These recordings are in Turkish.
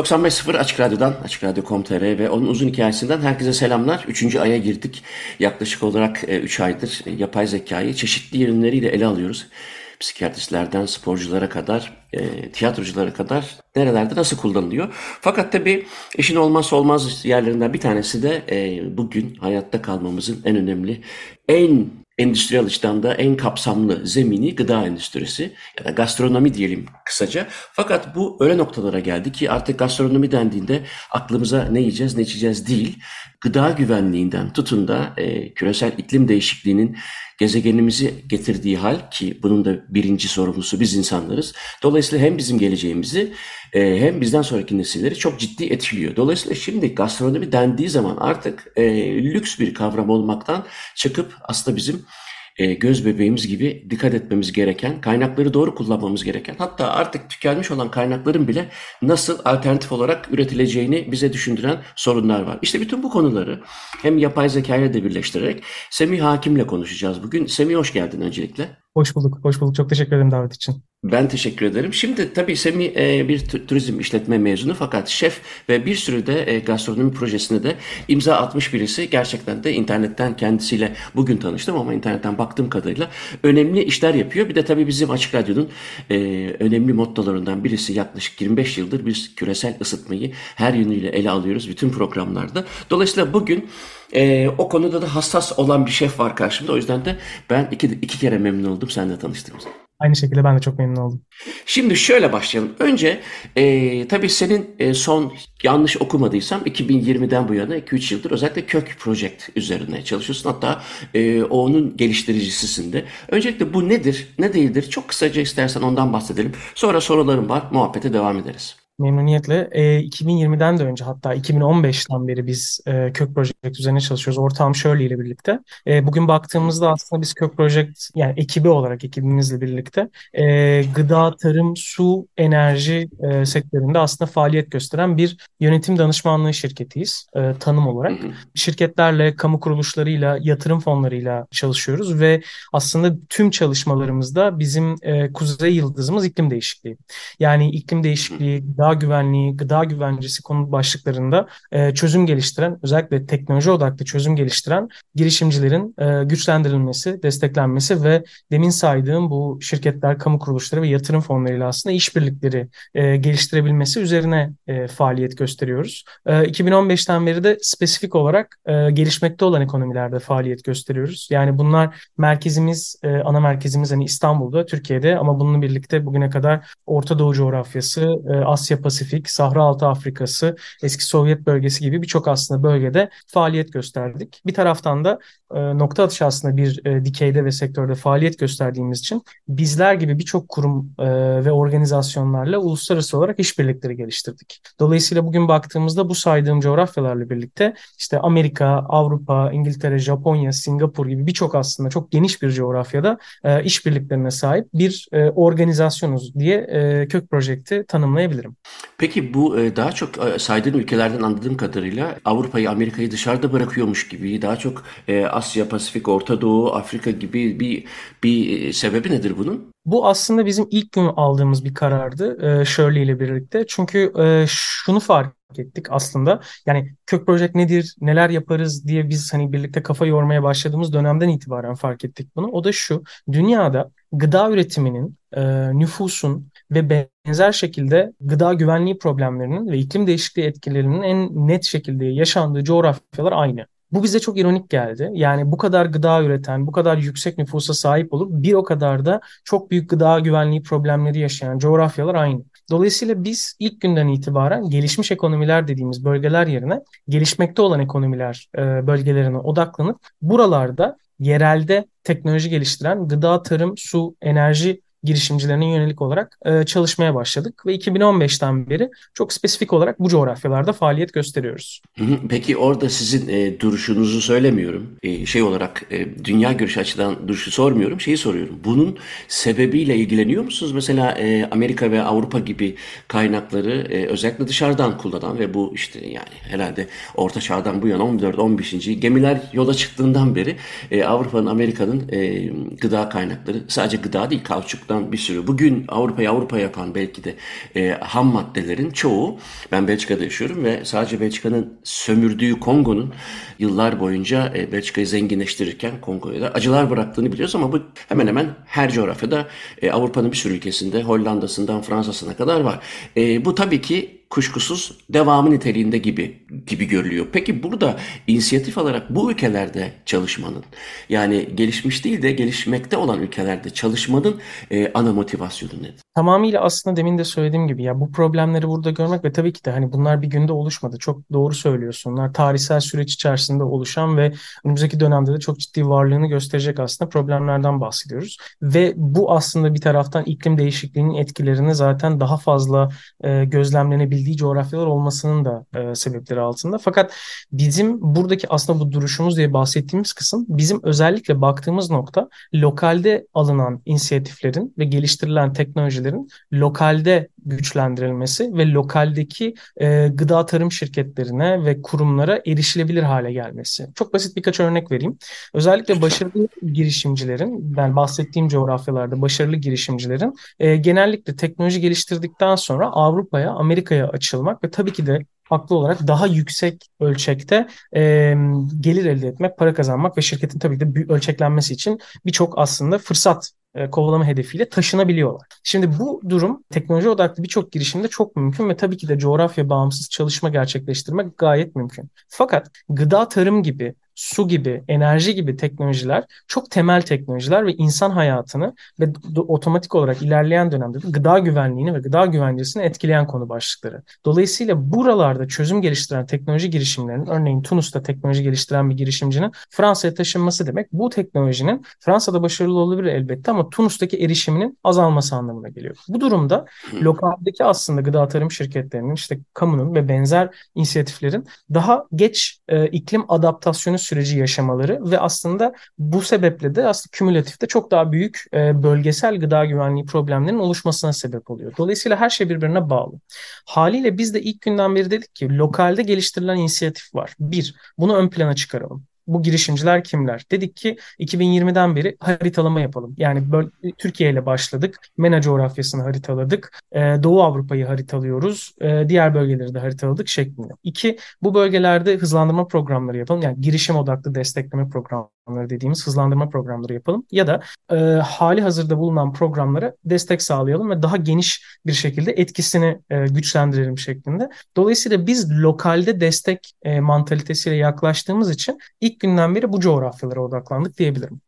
...95.0 Açık Radyo'dan, Açık Radyo.com.tr ve onun uzun hikayesinden herkese selamlar. Üçüncü aya girdik. Yaklaşık olarak 3 aydır yapay zekayı çeşitli yönleriyle ele alıyoruz. Psikiyatristlerden sporculara kadar, e, tiyatroculara kadar nerelerde nasıl kullanılıyor. Fakat tabii işin olmazsa olmaz yerlerinden bir tanesi de e, bugün hayatta kalmamızın en önemli, en endüstriyel açıdan da en kapsamlı zemini gıda endüstrisi ya da gastronomi diyelim kısaca. Fakat bu öyle noktalara geldi ki artık gastronomi dendiğinde aklımıza ne yiyeceğiz ne içeceğiz değil. Gıda güvenliğinden tutun da e, küresel iklim değişikliğinin gezegenimizi getirdiği hal ki bunun da birinci sorumlusu biz insanlarız. Dolayısıyla hem bizim geleceğimizi e, hem bizden sonraki nesilleri çok ciddi etkiliyor. Dolayısıyla şimdi gastronomi dendiği zaman artık e, lüks bir kavram olmaktan çıkıp aslında bizim e, göz bebeğimiz gibi dikkat etmemiz gereken, kaynakları doğru kullanmamız gereken, hatta artık tükenmiş olan kaynakların bile nasıl alternatif olarak üretileceğini bize düşündüren sorunlar var. İşte bütün bu konuları hem yapay zeka ile de birleştirerek Semih Hakim'le konuşacağız bugün. Semih hoş geldin öncelikle. Hoş bulduk, hoş bulduk. Çok teşekkür ederim davet için. Ben teşekkür ederim. Şimdi tabii Semih e, bir turizm işletme mezunu fakat şef ve bir sürü de e, gastronomi projesine de imza atmış birisi. Gerçekten de internetten kendisiyle bugün tanıştım ama internetten baktığım kadarıyla önemli işler yapıyor. Bir de tabii bizim Açık Radyo'nun e, önemli mottolarından birisi yaklaşık 25 yıldır biz küresel ısıtmayı her yönüyle ele alıyoruz bütün programlarda. Dolayısıyla bugün e, o konuda da hassas olan bir şef var karşımda. O yüzden de ben iki, iki kere memnun oldum seninle tanıştığımıza. Aynı şekilde ben de çok memnun oldum. Şimdi şöyle başlayalım. Önce e, tabii senin e, son yanlış okumadıysam 2020'den bu yana 2-3 yıldır özellikle kök project üzerine çalışıyorsun. Hatta e, onun geliştiricisisin de. Öncelikle bu nedir, ne değildir? Çok kısaca istersen ondan bahsedelim. Sonra sorularım var, muhabbete devam ederiz. Memnuniyetle. E, 2020'den de önce hatta 2015'ten beri biz e, Kök Project üzerine çalışıyoruz. Ortağım Shirley ile birlikte. E, bugün baktığımızda aslında biz Kök Project yani ekibi olarak ekibimizle birlikte e, gıda, tarım, su, enerji e, sektöründe aslında faaliyet gösteren bir yönetim danışmanlığı şirketiyiz e, tanım olarak. Şirketlerle, kamu kuruluşlarıyla, yatırım fonlarıyla çalışıyoruz ve aslında tüm çalışmalarımızda bizim e, kuzey yıldızımız iklim değişikliği. Yani iklim değişikliği, gıda güvenliği, gıda güvencesi konu başlıklarında e, çözüm geliştiren, özellikle teknoloji odaklı çözüm geliştiren girişimcilerin e, güçlendirilmesi, desteklenmesi ve demin saydığım bu şirketler, kamu kuruluşları ve yatırım fonlarıyla aslında işbirlikleri e, geliştirebilmesi üzerine e, faaliyet gösteriyoruz. E, 2015'ten beri de spesifik olarak e, gelişmekte olan ekonomilerde faaliyet gösteriyoruz. Yani bunlar merkezimiz, e, ana merkezimiz hani İstanbul'da, Türkiye'de ama bununla birlikte bugüne kadar Orta Doğu coğrafyası, e, Asya Pasifik, Sahra Altı Afrikası, eski Sovyet bölgesi gibi birçok aslında bölgede faaliyet gösterdik. Bir taraftan da e, nokta atışı aslında bir e, dikeyde ve sektörde faaliyet gösterdiğimiz için bizler gibi birçok kurum e, ve organizasyonlarla uluslararası olarak işbirlikleri geliştirdik. Dolayısıyla bugün baktığımızda bu saydığım coğrafyalarla birlikte işte Amerika, Avrupa, İngiltere, Japonya, Singapur gibi birçok aslında çok geniş bir coğrafyada e, işbirliklerine sahip bir e, organizasyonuz diye e, kök projekti tanımlayabilirim. Peki bu e, daha çok e, saydığın ülkelerden anladığım kadarıyla Avrupa'yı, Amerika'yı dışarıda bırakıyormuş gibi daha çok e, Asya, Pasifik, Orta Doğu, Afrika gibi bir bir sebebi nedir bunun? Bu aslında bizim ilk gün aldığımız bir karardı e, Shirley ile birlikte. Çünkü şunu fark ettik aslında. Yani kök proje nedir, neler yaparız diye biz hani birlikte kafa yormaya başladığımız dönemden itibaren fark ettik bunu. O da şu, dünyada gıda üretiminin, nüfusun ve benzer şekilde gıda güvenliği problemlerinin ve iklim değişikliği etkilerinin en net şekilde yaşandığı coğrafyalar aynı. Bu bize çok ironik geldi. Yani bu kadar gıda üreten, bu kadar yüksek nüfusa sahip olup bir o kadar da çok büyük gıda güvenliği problemleri yaşayan coğrafyalar aynı. Dolayısıyla biz ilk günden itibaren gelişmiş ekonomiler dediğimiz bölgeler yerine gelişmekte olan ekonomiler e, bölgelerine odaklanıp buralarda yerelde teknoloji geliştiren gıda, tarım, su, enerji girişimcilerine yönelik olarak e, çalışmaya başladık ve 2015'ten beri çok spesifik olarak bu coğrafyalarda faaliyet gösteriyoruz. Peki orada sizin e, duruşunuzu söylemiyorum. E, şey olarak e, dünya görüşü açıdan duruşu sormuyorum. Şeyi soruyorum. Bunun sebebiyle ilgileniyor musunuz? Mesela e, Amerika ve Avrupa gibi kaynakları e, özellikle dışarıdan kullanan ve bu işte yani herhalde Orta Çağ'dan bu yana 14-15. gemiler yola çıktığından beri e, Avrupa'nın, Amerika'nın e, gıda kaynakları sadece gıda değil kauçuk bir sürü. Bugün Avrupa'yı Avrupa yapan belki de e, ham maddelerin çoğu ben Belçika'da yaşıyorum ve sadece Belçika'nın sömürdüğü Kongo'nun yıllar boyunca e, Belçika'yı zenginleştirirken Kongo'ya da acılar bıraktığını biliyoruz ama bu hemen hemen her coğrafyada e, Avrupa'nın bir sürü ülkesinde Hollanda'sından Fransa'sına kadar var. E, bu tabii ki kuşkusuz devamı niteliğinde gibi gibi görülüyor. Peki burada inisiyatif alarak bu ülkelerde çalışmanın yani gelişmiş değil de gelişmekte olan ülkelerde çalışmanın e, ana motivasyonu nedir? Tamamıyla aslında demin de söylediğim gibi ya bu problemleri burada görmek ve tabii ki de hani bunlar bir günde oluşmadı. Çok doğru söylüyorsun. Bunlar tarihsel süreç içerisinde oluşan ve önümüzdeki dönemde de çok ciddi varlığını gösterecek aslında problemlerden bahsediyoruz. Ve bu aslında bir taraftan iklim değişikliğinin etkilerini zaten daha fazla e, gözlemlenebildiği coğrafyalar olmasının da e, sebepleri altında. Fakat bizim buradaki aslında bu duruşumuz diye bahsettiğimiz kısım bizim özellikle baktığımız nokta lokalde alınan inisiyatiflerin ve geliştirilen teknolojilerin lokalde güçlendirilmesi ve lokaldeki e, gıda tarım şirketlerine ve kurumlara erişilebilir hale gelmesi. Çok basit birkaç örnek vereyim. Özellikle başarılı girişimcilerin, ben bahsettiğim coğrafyalarda başarılı girişimcilerin e, genellikle teknoloji geliştirdikten sonra Avrupa'ya, Amerika'ya açılmak ve tabii ki de haklı olarak daha yüksek ölçekte e, gelir elde etmek, para kazanmak ve şirketin tabii ki de ölçeklenmesi için birçok aslında fırsat e, kovalama hedefiyle taşınabiliyorlar. Şimdi bu durum teknoloji odaklı birçok girişimde çok mümkün ve tabii ki de coğrafya bağımsız çalışma gerçekleştirmek gayet mümkün. Fakat gıda tarım gibi su gibi, enerji gibi teknolojiler çok temel teknolojiler ve insan hayatını ve otomatik olarak ilerleyen dönemde de gıda güvenliğini ve gıda güvencesini etkileyen konu başlıkları. Dolayısıyla buralarda çözüm geliştiren teknoloji girişimlerinin, örneğin Tunus'ta teknoloji geliştiren bir girişimcinin Fransa'ya taşınması demek bu teknolojinin Fransa'da başarılı olabilir elbette ama Tunus'taki erişiminin azalması anlamına geliyor. Bu durumda lokaldeki aslında gıda tarım şirketlerinin, işte kamunun ve benzer inisiyatiflerin daha geç e, iklim adaptasyonu süreci yaşamaları ve aslında bu sebeple de aslında kümülatifte çok daha büyük e, bölgesel gıda güvenliği problemlerinin oluşmasına sebep oluyor. Dolayısıyla her şey birbirine bağlı. Haliyle biz de ilk günden beri dedik ki lokalde geliştirilen inisiyatif var. Bir, bunu ön plana çıkaralım bu girişimciler kimler? Dedik ki 2020'den beri haritalama yapalım. Yani böyle, Türkiye ile başladık. MENA coğrafyasını haritaladık. Ee, Doğu Avrupa'yı haritalıyoruz. Ee, diğer bölgeleri de haritaladık şeklinde. İki, bu bölgelerde hızlandırma programları yapalım. Yani girişim odaklı destekleme programları dediğimiz hızlandırma programları yapalım. Ya da e, hali hazırda bulunan programlara destek sağlayalım ve daha geniş bir şekilde etkisini e, güçlendirelim şeklinde. Dolayısıyla biz lokalde destek e, mantalitesiyle yaklaştığımız için ilk günden beri bu coğrafyalara odaklandık diyebilirim.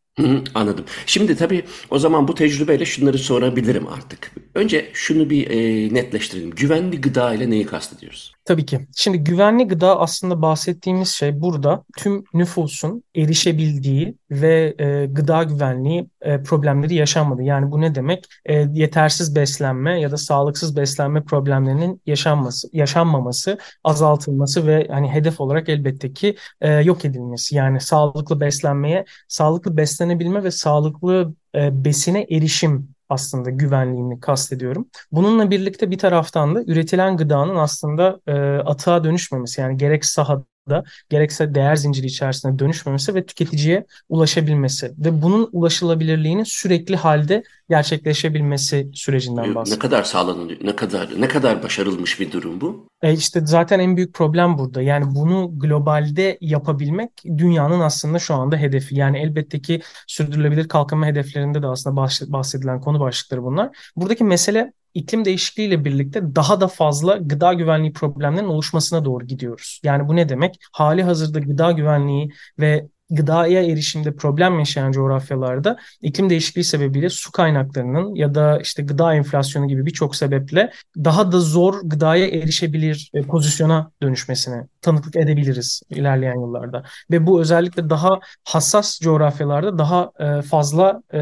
Anladım. Şimdi tabii o zaman bu tecrübeyle şunları sorabilirim artık. Önce şunu bir e, netleştirelim. Güvenli gıda ile neyi kastediyoruz? Tabii ki. Şimdi güvenli gıda aslında bahsettiğimiz şey burada tüm nüfusun erişebildiği ve e, gıda güvenliği e, problemleri yaşanmadı. Yani bu ne demek? E, yetersiz beslenme ya da sağlıksız beslenme problemlerinin yaşanması, yaşanmaması, azaltılması ve hani hedef olarak elbette ki e, yok edilmesi. Yani sağlıklı beslenmeye, sağlıklı beslenebilme ve sağlıklı e, besine erişim aslında güvenliğini kastediyorum. Bununla birlikte bir taraftan da üretilen gıdanın aslında e, atığa dönüşmemesi yani gerek sahada da gerekse değer zinciri içerisinde dönüşmemesi ve tüketiciye ulaşabilmesi ve bunun ulaşılabilirliğinin sürekli halde gerçekleşebilmesi sürecinden bahsediyor. Ne kadar sağlanıyor, ne kadar ne kadar başarılmış bir durum bu? E işte zaten en büyük problem burada. Yani bunu globalde yapabilmek dünyanın aslında şu anda hedefi. Yani elbette ki sürdürülebilir kalkınma hedeflerinde de aslında bahsedilen konu başlıkları bunlar. Buradaki mesele iklim değişikliğiyle birlikte daha da fazla gıda güvenliği problemlerinin oluşmasına doğru gidiyoruz. Yani bu ne demek? Hali hazırda gıda güvenliği ve gıdaya erişimde problem yaşayan coğrafyalarda iklim değişikliği sebebiyle su kaynaklarının ya da işte gıda enflasyonu gibi birçok sebeple daha da zor gıdaya erişebilir e, pozisyona dönüşmesine tanıklık edebiliriz ilerleyen yıllarda. Ve bu özellikle daha hassas coğrafyalarda daha e, fazla e,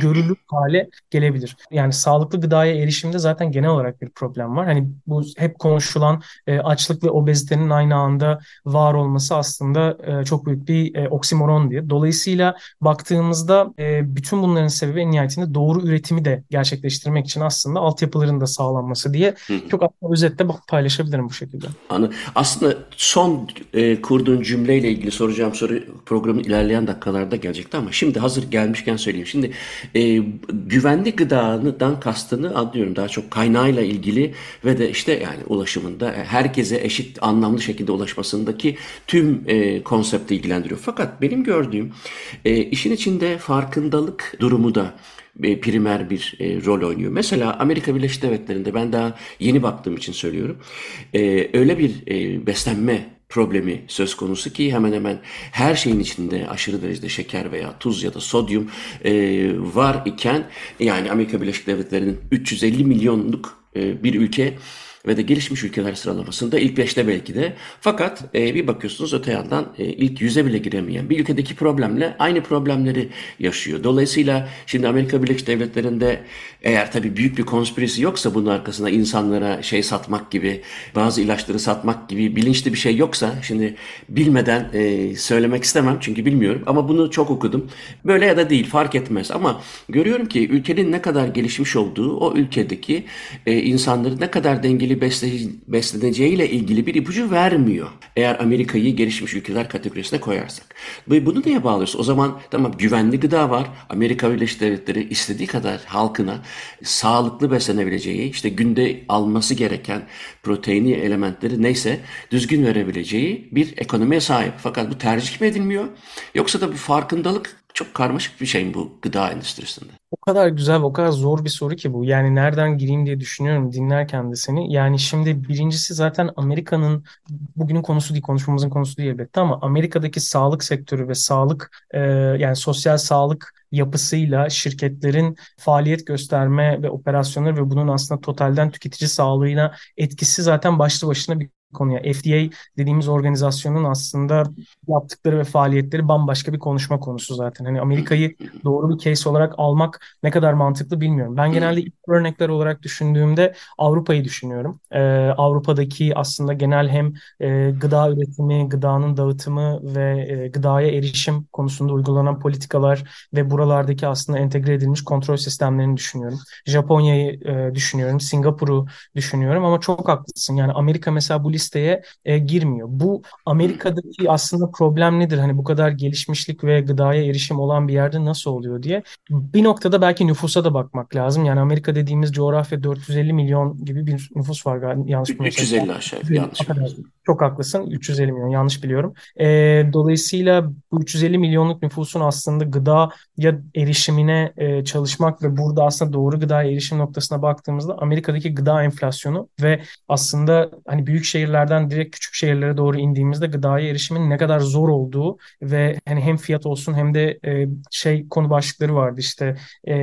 görülür hale gelebilir. Yani sağlıklı gıdaya erişimde zaten genel olarak bir problem var. Hani bu hep konuşulan açlık ve obezitenin aynı anda var olması aslında çok büyük bir oksimoron diye. Dolayısıyla baktığımızda e, bütün bunların sebebi en nihayetinde doğru üretimi de gerçekleştirmek için aslında altyapıların da sağlanması diye çok aslında özetle paylaşabilirim bu şekilde. Aslında son e, kurduğun cümleyle ilgili soracağım soru programın ilerleyen dakikalarda gelecekti ama şimdi hazır gelmişken söyleyeyim. Şimdi e, güvenli gıdadan kastını anlıyorum daha çok kaynağıyla ilgili ve de işte yani ulaşımında herkese eşit anlamlı şekilde ulaşmasındaki tüm e, konsepti ilgilendiriyor. Fakat benim gördüğüm e, işin içinde farkındalık durumu da e, primer bir e, rol oynuyor. Mesela Amerika Birleşik Devletleri'nde ben daha yeni baktığım için söylüyorum. E, öyle bir e, beslenme problemi söz konusu ki hemen hemen her şeyin içinde aşırı derecede şeker veya tuz ya da sodyum e, var iken yani Amerika Birleşik Devletleri'nin 350 milyonluk e, bir ülke ve de gelişmiş ülkeler sıralamasında ilk beşte belki de. Fakat e, bir bakıyorsunuz öte yandan e, ilk yüze bile giremeyen bir ülkedeki problemle aynı problemleri yaşıyor. Dolayısıyla şimdi Amerika Birleşik Devletleri'nde eğer tabii büyük bir konspirisi yoksa bunun arkasında insanlara şey satmak gibi, bazı ilaçları satmak gibi bilinçli bir şey yoksa şimdi bilmeden e, söylemek istemem çünkü bilmiyorum ama bunu çok okudum. Böyle ya da değil fark etmez ama görüyorum ki ülkenin ne kadar gelişmiş olduğu o ülkedeki e, insanları ne kadar dengeli besleneceğiyle ilgili bir ipucu vermiyor. Eğer Amerika'yı gelişmiş ülkeler kategorisine koyarsak. Bunu neye bağlıyoruz? O zaman tamam güvenli gıda var. Amerika Birleşik Devletleri istediği kadar halkına sağlıklı beslenebileceği, işte günde alması gereken proteini elementleri neyse düzgün verebileceği bir ekonomiye sahip. Fakat bu tercih mi edilmiyor? Yoksa da bir farkındalık çok karmaşık bir şey bu gıda endüstrisinde. O kadar güzel o kadar zor bir soru ki bu. Yani nereden gireyim diye düşünüyorum dinlerken de seni. Yani şimdi birincisi zaten Amerika'nın bugünün konusu değil, konuşmamızın konusu değil elbette ama Amerika'daki sağlık sektörü ve sağlık e, yani sosyal sağlık yapısıyla şirketlerin faaliyet gösterme ve operasyonları ve bunun aslında totalden tüketici sağlığına etkisi zaten başlı başına bir konuya. FDA dediğimiz organizasyonun aslında yaptıkları ve faaliyetleri bambaşka bir konuşma konusu zaten. Hani Amerika'yı doğru bir case olarak almak ne kadar mantıklı bilmiyorum. Ben genelde ilk örnekler olarak düşündüğümde Avrupa'yı düşünüyorum. Ee, Avrupa'daki aslında genel hem e, gıda üretimi, gıdanın dağıtımı ve e, gıdaya erişim konusunda uygulanan politikalar ve buralardaki aslında entegre edilmiş kontrol sistemlerini düşünüyorum. Japonya'yı e, düşünüyorum, Singapur'u düşünüyorum ama çok haklısın. Yani Amerika mesela bu listeye e, girmiyor. Bu Amerika'daki aslında problem nedir? Hani bu kadar gelişmişlik ve gıdaya erişim olan bir yerde nasıl oluyor diye. Bir noktada belki nüfusa da bakmak lazım. Yani Amerika dediğimiz coğrafya 450 milyon gibi bir nüfus var galiba. Yanlış 350 aşağı yanlış. Çok haklısın. 350 milyon yanlış biliyorum. E, dolayısıyla bu 350 milyonluk nüfusun aslında gıda ya erişimine e, çalışmak ve burada aslında doğru gıdaya erişim noktasına baktığımızda Amerika'daki gıda enflasyonu ve aslında hani büyük şehirlerden direkt küçük şehirlere doğru indiğimizde gıdaya erişimin ne kadar zor olduğu ve hani hem fiyat olsun hem de e, şey konu başlıkları vardı işte e,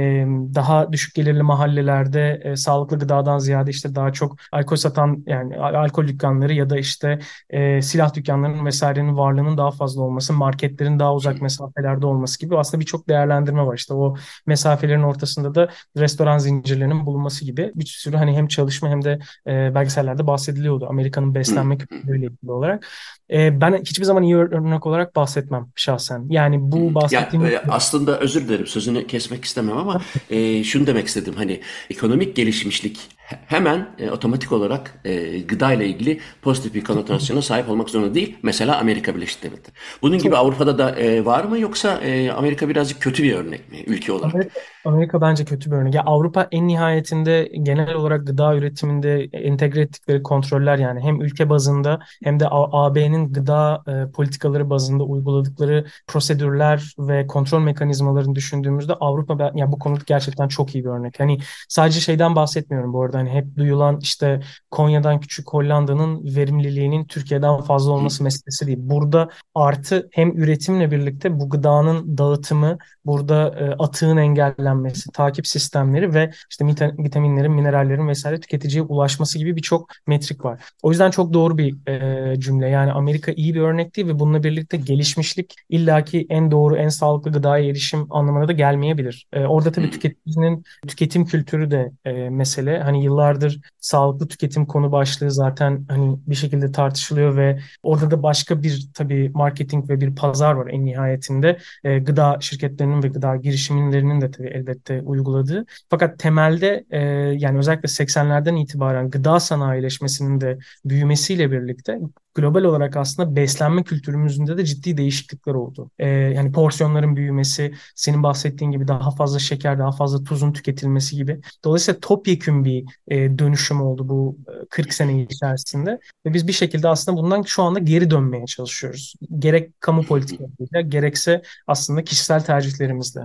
daha düşük gelirli mahallelerde e, sağlıklı gıdadan ziyade işte daha çok alkol satan yani alkol dükkanları ya da işte e, silah dükkanlarının vesairenin varlığının daha fazla olması, marketlerin daha uzak mesafelerde olması gibi aslında birçok değerlendirme var. İşte o mesafelerin ortasında da restoran zincirlerinin bulunması gibi bir sürü hani hem çalışma hem de e, belgesellerde bahsediliyordu. Amerika'nın beslenme kültürüyle ilgili olarak. E, ben hiçbir zaman iyi örnek olarak bahsetmem şahsen. Yani bu bahsettiğim... Ya, aslında özür dilerim sözünü kesmek istemem ama e, şunu demek istedim. Hani ekonomik gelişmişlik hemen e, otomatik olarak e, gıda ile ilgili pozitif bir konotasyona sahip olmak zorunda değil. Mesela Amerika Birleşik Devletleri. Bunun gibi Avrupa'da da e, var mı yoksa e, Amerika birazcık kötü bir örnek mi ülke olarak? Amerika, Amerika bence kötü bir örnek. Ya Avrupa en nihayetinde genel olarak gıda üretiminde entegre ettikleri kontroller yani hem ülke bazında hem de AB'nin gıda e, politikaları bazında uyguladıkları prosedürler ve kontrol mekanizmalarını düşündüğümüzde Avrupa ya bu konuda gerçekten çok iyi bir örnek. Hani sadece şeyden bahsetmiyorum bu arada Yani hep duyulan işte Konya'dan küçük Hollanda'nın verimliliğinin Türkiye'den fazla olması meselesi değil. Burada artı hem üretimle birlikte bu gıdanın dağıtımı, burada e, atığın engellenmesi, takip sistemleri ve işte vitaminlerin, minerallerin vesaire tüketiciye ulaşması gibi birçok metrik var. O yüzden çok doğru bir e, cümle. Yani Amerika iyi bir örnek değil ve bununla birlikte gelişmişlik illaki en doğru, en sağlıklı gıdaya erişim anlamına da gelmeyebilir. E, orada tabii tüketicinin tüketim kültürü de e, mesele. Hani yıllardır sağlıklı tüketim konu başlığı zaten hani bir şekilde tartışılıyor ve orada da başka bir tabii marketing ve bir pazar var en nihayetinde. E, gıda şirketlerinin ve gıda girişimlerinin de tabii elbette uyguladığı. Fakat temelde e, yani özellikle 80'lerden itibaren gıda sanayileşmesinin de büyümesiyle birlikte global olarak aslında beslenme kültürümüzünde de ciddi değişiklikler oldu. Ee, yani porsiyonların büyümesi, senin bahsettiğin gibi daha fazla şeker, daha fazla tuzun tüketilmesi gibi. Dolayısıyla topyekün bir e, dönüşüm oldu bu 40 e, sene içerisinde. Ve biz bir şekilde aslında bundan şu anda geri dönmeye çalışıyoruz. Gerek kamu politikalarıyla, gerekse aslında kişisel tercihlerimizle.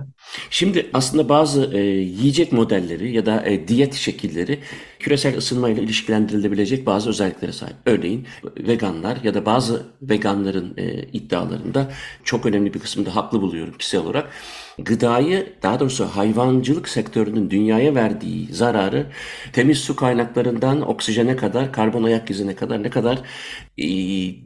Şimdi aslında bazı e, yiyecek modelleri ya da e, diyet şekilleri küresel ısınmayla ilişkilendirilebilecek bazı özelliklere sahip. Örneğin veganlar ya da bazı veganların e, iddialarında çok önemli bir kısmında haklı buluyorum kişisel olarak. Gıdayı daha doğrusu hayvancılık sektörünün dünyaya verdiği zararı temiz su kaynaklarından oksijene kadar, karbon ayak izine kadar ne kadar e,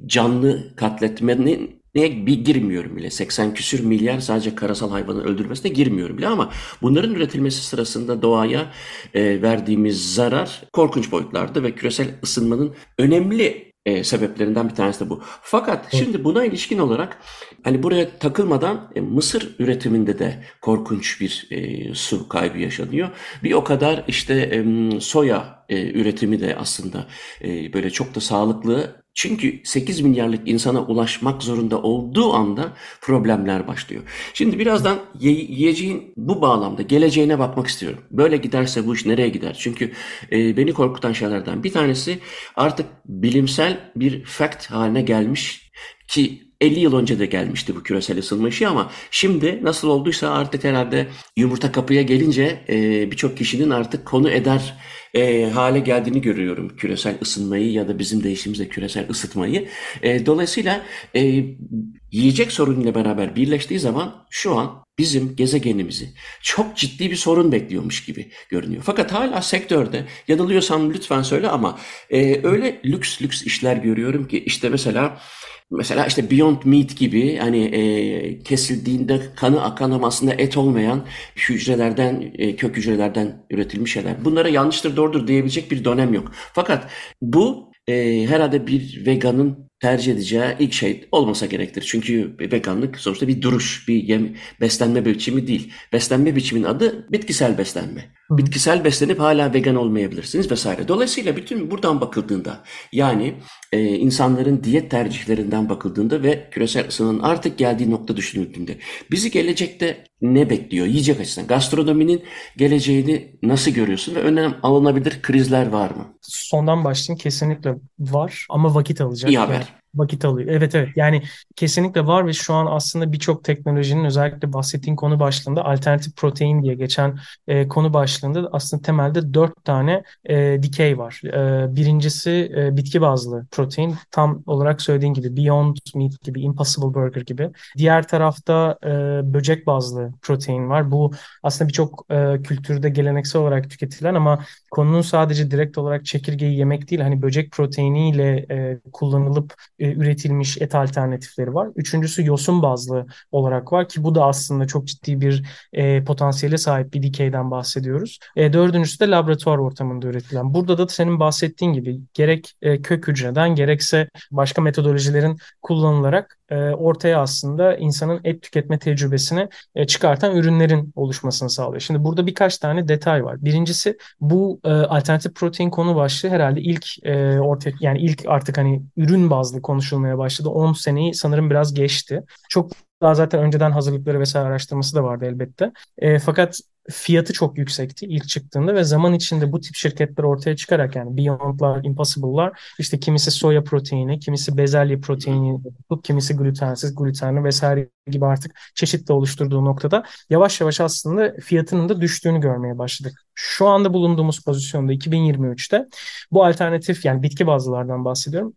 canlı katletmenin ne bir girmiyorum bile. 80 küsür milyar sadece karasal hayvanı öldürmesine girmiyorum bile ama bunların üretilmesi sırasında doğaya e, verdiğimiz zarar korkunç boyutlarda ve küresel ısınmanın önemli e, sebeplerinden bir tanesi de bu. Fakat evet. şimdi buna ilişkin olarak hani buraya takılmadan e, mısır üretiminde de korkunç bir e, su kaybı yaşanıyor. Bir o kadar işte e, soya e, üretimi de aslında e, böyle çok da sağlıklı çünkü 8 milyarlık insana ulaşmak zorunda olduğu anda problemler başlıyor. Şimdi birazdan yiyeceğin bu bağlamda geleceğine bakmak istiyorum. Böyle giderse bu iş nereye gider? Çünkü e, beni korkutan şeylerden bir tanesi artık bilimsel bir fact haline gelmiş ki 50 yıl önce de gelmişti bu küresel ısınma işi ama şimdi nasıl olduysa artık herhalde yumurta kapıya gelince e, birçok kişinin artık konu eder e, hale geldiğini görüyorum küresel ısınmayı ya da bizim değişimizde küresel ısıtmayı. E, dolayısıyla e, yiyecek sorunuyla beraber birleştiği zaman şu an bizim gezegenimizi çok ciddi bir sorun bekliyormuş gibi görünüyor. Fakat hala sektörde yanılıyorsam lütfen söyle ama e, öyle lüks lüks işler görüyorum ki işte mesela Mesela işte Beyond Meat gibi hani e, kesildiğinde kanı akan ama aslında et olmayan hücrelerden, e, kök hücrelerden üretilmiş şeyler. Bunlara yanlıştır doğrudur diyebilecek bir dönem yok. Fakat bu e, herhalde bir veganın tercih edeceği ilk şey olmasa gerektir. Çünkü veganlık sonuçta bir duruş, bir yem, beslenme biçimi değil. Beslenme biçimin adı bitkisel beslenme. Bitkisel beslenip hala vegan olmayabilirsiniz vesaire. Dolayısıyla bütün buradan bakıldığında yani e, insanların diyet tercihlerinden bakıldığında ve küresel ısının artık geldiği nokta düşünüldüğünde bizi gelecekte ne bekliyor yiyecek açısından? Gastronominin geleceğini nasıl görüyorsun ve önem alınabilir krizler var mı? Sondan başlayayım kesinlikle var ama vakit alacak. İyi haber. Yani vakit alıyor. Evet evet yani kesinlikle var ve şu an aslında birçok teknolojinin özellikle bahsettiğin konu başlığında alternatif protein diye geçen e, konu başlığında aslında temelde dört tane e, dikey var. E, birincisi e, bitki bazlı protein tam olarak söylediğin gibi Beyond Meat gibi Impossible Burger gibi. Diğer tarafta e, böcek bazlı protein var. Bu aslında birçok e, kültürde geleneksel olarak tüketilen ama konunun sadece direkt olarak çekirgeyi yemek değil hani böcek proteiniyle e, kullanılıp e, üretilmiş et alternatifleri var. Üçüncüsü yosun bazlı olarak var ki bu da aslında çok ciddi bir e, potansiyele sahip bir dikeyden bahsediyoruz. E, dördüncüsü de laboratuvar ortamında üretilen. Burada da senin bahsettiğin gibi gerek e, kök hücreden gerekse başka metodolojilerin kullanılarak ortaya aslında insanın et tüketme tecrübesini e, çıkartan ürünlerin oluşmasını sağlıyor. Şimdi burada birkaç tane detay var. Birincisi bu e, alternatif protein konu başlığı herhalde ilk ortaya yani ilk artık hani ürün bazlı konuşulmaya başladı. 10 seneyi sanırım biraz geçti. Çok daha zaten önceden hazırlıkları vesaire araştırması da vardı elbette. E, fakat fiyatı çok yüksekti ilk çıktığında ve zaman içinde bu tip şirketler ortaya çıkarak yani Beyond'lar, Impossible'lar işte kimisi soya proteini, kimisi bezelye proteini, kimisi glutensiz, glutenli vesaire gibi artık çeşit de oluşturduğu noktada yavaş yavaş aslında fiyatının da düştüğünü görmeye başladık. Şu anda bulunduğumuz pozisyonda 2023'te bu alternatif yani bitki bazlılardan bahsediyorum.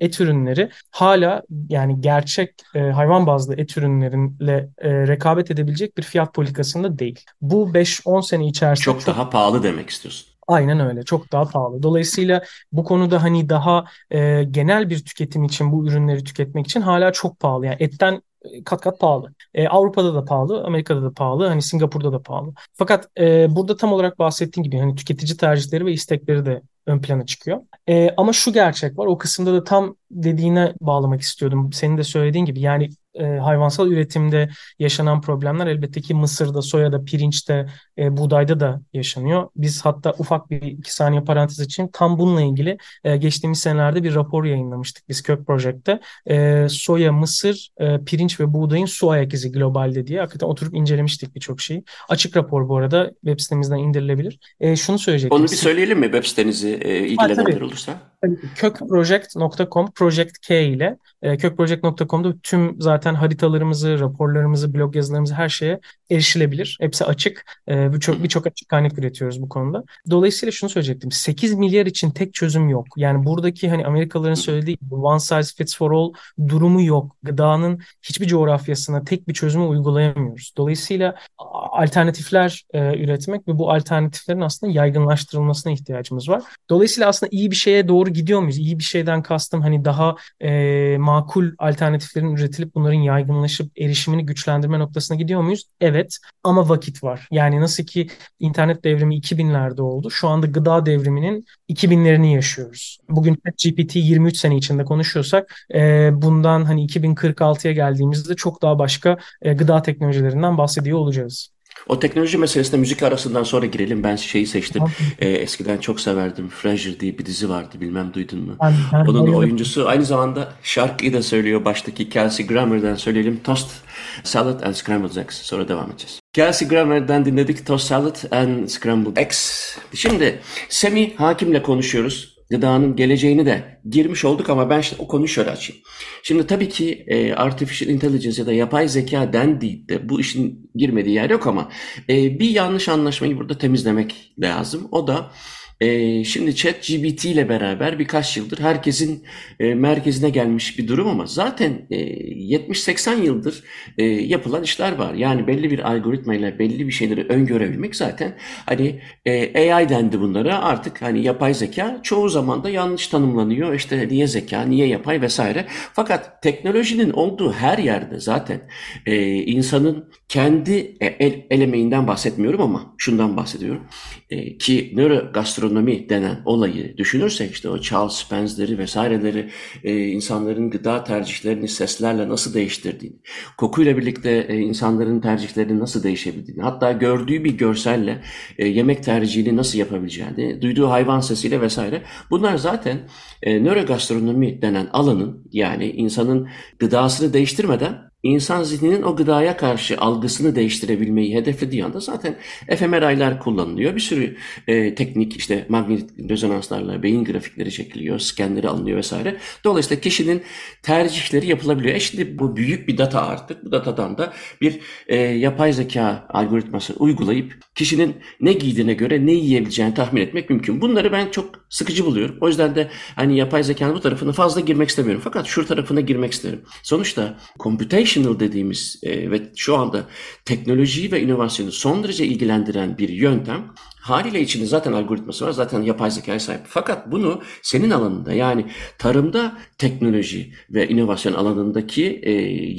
et ürünleri hala yani gerçek hayvan bazlı et ürünleriyle rekabet edebilecek bir fiyat politikasında değil. Bu 5-10 sene içerisinde çok, çok daha pahalı demek istiyorsun. Aynen öyle. Çok daha pahalı. Dolayısıyla bu konuda hani daha e, genel bir tüketim için bu ürünleri tüketmek için hala çok pahalı. Yani etten kat kat pahalı. E, Avrupa'da da pahalı, Amerika'da da pahalı, hani Singapur'da da pahalı. Fakat e, burada tam olarak bahsettiğim gibi hani tüketici tercihleri ve istekleri de ön plana çıkıyor. E, ama şu gerçek var. O kısımda da tam dediğine bağlamak istiyordum. Senin de söylediğin gibi yani e, hayvansal üretimde yaşanan problemler elbette ki Mısır'da, soyada, pirinçte, e, buğdayda da yaşanıyor. Biz hatta ufak bir iki saniye parantez için tam bununla ilgili e, geçtiğimiz senelerde bir rapor yayınlamıştık biz Kök Project'te. E, soya, mısır, e, pirinç ve buğdayın su ayak izi globalde diye hakikaten oturup incelemiştik birçok şeyi. Açık rapor bu arada web sitemizden indirilebilir. E, şunu söyleyecektim. Onu bir söyleyelim mi web sitenizi e, ilgilenenler olursa? Kökproject.com, Project K ile e, kökproject.com'da tüm zaten haritalarımızı, raporlarımızı, blog yazılarımızı her şeye erişilebilir. Hepsi açık. E, birçok birçok açık kaynak üretiyoruz bu konuda. Dolayısıyla şunu söyleyecektim. 8 milyar için tek çözüm yok. Yani buradaki hani Amerikalıların söylediği one size fits for all durumu yok. Gıdanın hiçbir coğrafyasına tek bir çözümü uygulayamıyoruz. Dolayısıyla alternatifler e, üretmek ve bu alternatiflerin aslında yaygınlaştırılmasına ihtiyacımız var. Dolayısıyla aslında iyi bir şeye doğru gidiyor muyuz? İyi bir şeyden kastım hani daha e, makul alternatiflerin üretilip bunların yaygınlaşıp erişimini güçlendirme noktasına gidiyor muyuz? Evet ama vakit var. Yani nasıl ki internet devrimi 2000'lerde oldu. Şu anda gıda devriminin 2000'lerini yaşıyoruz. Bugün GPT 23 sene içinde konuşuyorsak e, bundan hani 2046'ya geldiğimizde çok daha başka e, gıda teknolojilerinden bahsediyor olacağız. O teknoloji meselesine müzik arasından sonra girelim. Ben şeyi seçtim. Ee, eskiden çok severdim. Frasier diye bir dizi vardı. Bilmem duydun mu? Ben, ben Onun bayıldım. oyuncusu aynı zamanda şarkıyı da söylüyor. Baştaki Kelsey Grammer'dan söyleyelim. Toast Salad and Scrambled Eggs. Sonra devam edeceğiz. Kelsey Grammer'dan dinledik. Toast Salad and Scrambled Eggs. Şimdi Semi Hakim'le konuşuyoruz gıdanın geleceğini de girmiş olduk ama ben işte o konuyu şöyle açayım. Şimdi tabii ki e, artificial intelligence ya da yapay zeka dendiğinde bu işin girmediği yer yok ama e, bir yanlış anlaşmayı burada temizlemek lazım. O da e, şimdi chat GBT ile beraber birkaç yıldır herkesin e, merkezine gelmiş bir durum ama zaten e, 70-80 yıldır e, yapılan işler var. Yani belli bir algoritmayla belli bir şeyleri öngörebilmek zaten hani e, AI dendi bunlara artık hani yapay zeka çoğu zaman da yanlış tanımlanıyor. İşte niye zeka, niye yapay vesaire. Fakat teknolojinin olduğu her yerde zaten e, insanın kendi e, el, el bahsetmiyorum ama şundan bahsediyorum. E, ki nörogastronomi denen olayı düşünürsek işte o Charles Spencer'leri vesaireleri e, insanların gıda tercihlerini seslerle nasıl değiştirdiğini, kokuyla birlikte e, insanların tercihlerini nasıl değişebildiğini, hatta gördüğü bir görselle e, yemek tercihini nasıl yapabileceğini, duyduğu hayvan sesiyle vesaire bunlar zaten e, nörogastronomi denen alanın yani insanın gıdasını değiştirmeden insan zihninin o gıdaya karşı algısını değiştirebilmeyi hedeflediği anda zaten fMRI'ler kullanılıyor. Bir sürü e, teknik işte magnetik rezonanslarla beyin grafikleri çekiliyor, skenleri alınıyor vesaire. Dolayısıyla kişinin tercihleri yapılabiliyor. E şimdi bu büyük bir data artık. Bu datadan da bir e, yapay zeka algoritması uygulayıp kişinin ne giydiğine göre ne yiyebileceğini tahmin etmek mümkün. Bunları ben çok sıkıcı buluyorum. O yüzden de hani yapay zekanın bu tarafına fazla girmek istemiyorum. Fakat şu tarafına girmek isterim. Sonuçta computation Educational dediğimiz e, ve şu anda teknolojiyi ve inovasyonu son derece ilgilendiren bir yöntem haliyle içinde zaten algoritması var. Zaten yapay zekaya sahip. Fakat bunu senin alanında yani tarımda teknoloji ve inovasyon alanındaki e,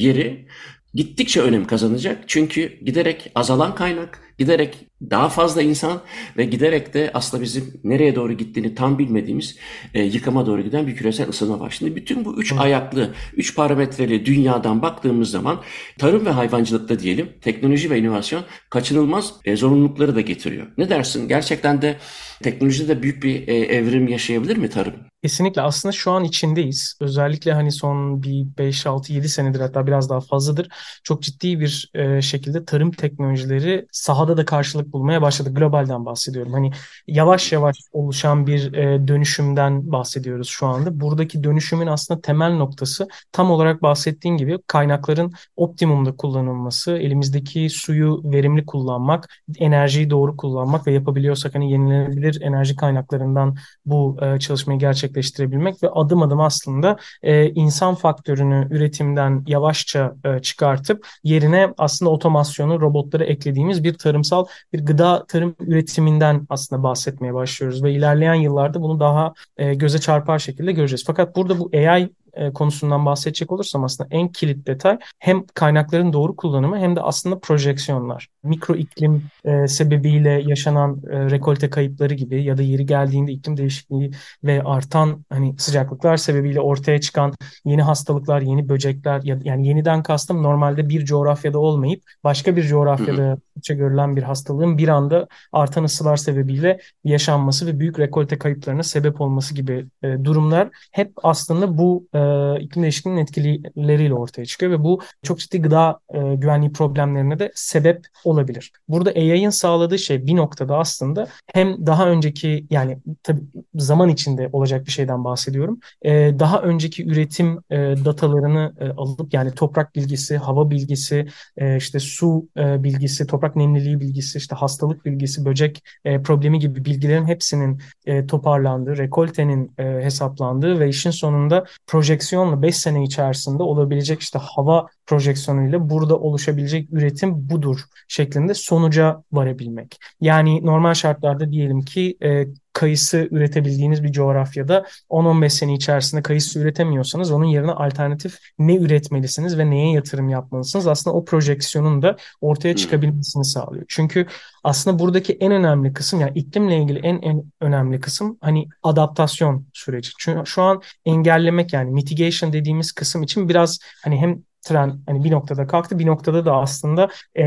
yeri gittikçe önem kazanacak. Çünkü giderek azalan kaynak, giderek daha fazla insan ve giderek de aslında bizim nereye doğru gittiğini tam bilmediğimiz e, yıkıma doğru giden bir küresel ısınma var. Şimdi bütün bu üç ayaklı, üç parametreli dünyadan baktığımız zaman tarım ve hayvancılıkta diyelim teknoloji ve inovasyon kaçınılmaz e, zorunlulukları da getiriyor. Ne dersin? Gerçekten de teknolojide de büyük bir e, evrim yaşayabilir mi tarım? Kesinlikle aslında şu an içindeyiz. Özellikle hani son bir 5 6 7 senedir hatta biraz daha fazladır çok ciddi bir e, şekilde tarım teknolojileri sahada sahada da karşılık bulmaya başladı. Globalden bahsediyorum. Hani yavaş yavaş oluşan bir e, dönüşümden bahsediyoruz şu anda. Buradaki dönüşümün aslında temel noktası tam olarak bahsettiğin gibi kaynakların optimumda kullanılması, elimizdeki suyu verimli kullanmak, enerjiyi doğru kullanmak ve yapabiliyorsak hani yenilenebilir enerji kaynaklarından bu e, çalışmayı gerçekleştirebilmek ve adım adım aslında e, insan faktörünü üretimden yavaşça e, çıkartıp yerine aslında otomasyonu, robotları eklediğimiz bir tarımsal bir gıda tarım üretiminden aslında bahsetmeye başlıyoruz ve ilerleyen yıllarda bunu daha e, göze çarpar şekilde göreceğiz. Fakat burada bu AI e, konusundan bahsedecek olursam aslında en kilit detay hem kaynakların doğru kullanımı hem de aslında projeksiyonlar. Mikro iklim e, sebebiyle yaşanan e, rekolte kayıpları gibi ya da yeri geldiğinde iklim değişikliği ve artan hani sıcaklıklar sebebiyle ortaya çıkan yeni hastalıklar, yeni böcekler ya, yani yeniden kastım normalde bir coğrafyada olmayıp başka bir coğrafyada görülen bir hastalığın bir anda artan ısılar sebebiyle yaşanması ve büyük rekolte kayıplarına sebep olması gibi e, durumlar hep aslında bu e, iklim değişikliğinin etkileriyle ortaya çıkıyor ve bu çok ciddi gıda e, güvenliği problemlerine de sebep olabilir. Burada AI'ın sağladığı şey bir noktada aslında hem daha önceki yani tabii zaman içinde olacak bir şeyden bahsediyorum. E, daha önceki üretim e, datalarını e, alıp yani toprak bilgisi, hava bilgisi, e, işte su e, bilgisi, toprak nemliliği bilgisi, işte hastalık bilgisi, böcek e, problemi gibi bilgilerin hepsinin e, toparlandığı, rekoltenin e, hesaplandığı ve işin sonunda projeksiyon projeksiyonla 5 sene içerisinde olabilecek işte hava projeksiyonuyla burada oluşabilecek üretim budur şeklinde sonuca varabilmek. Yani normal şartlarda diyelim ki e, kayısı üretebildiğiniz bir coğrafyada 10-15 sene içerisinde kayısı üretemiyorsanız onun yerine alternatif ne üretmelisiniz ve neye yatırım yapmalısınız? Aslında o projeksiyonun da ortaya hmm. çıkabilmesini sağlıyor. Çünkü aslında buradaki en önemli kısım yani iklimle ilgili en en önemli kısım hani adaptasyon süreci. Çünkü şu an engellemek yani mitigation dediğimiz kısım için biraz hani hem tren hani bir noktada kalktı bir noktada da aslında e,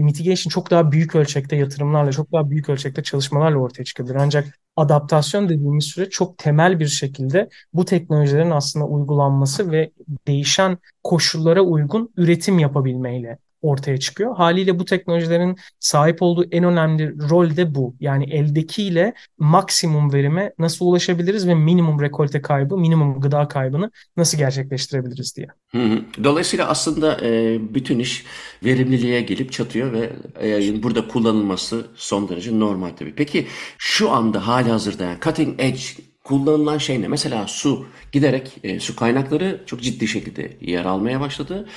mitigation çok daha büyük ölçekte yatırımlarla çok daha büyük ölçekte çalışmalarla ortaya çıkabilir. Ancak adaptasyon dediğimiz süre çok temel bir şekilde bu teknolojilerin aslında uygulanması ve değişen koşullara uygun üretim yapabilmeyle ortaya çıkıyor. Haliyle bu teknolojilerin sahip olduğu en önemli rol de bu. Yani eldekiyle maksimum verime nasıl ulaşabiliriz ve minimum rekolte kaybı, minimum gıda kaybını nasıl gerçekleştirebiliriz diye. Dolayısıyla aslında e, bütün iş verimliliğe gelip çatıyor ve AI'ın burada kullanılması son derece normal tabii. Peki şu anda hali hazırda yani cutting edge kullanılan şey ne? Mesela su giderek e, su kaynakları çok ciddi şekilde yer almaya başladı.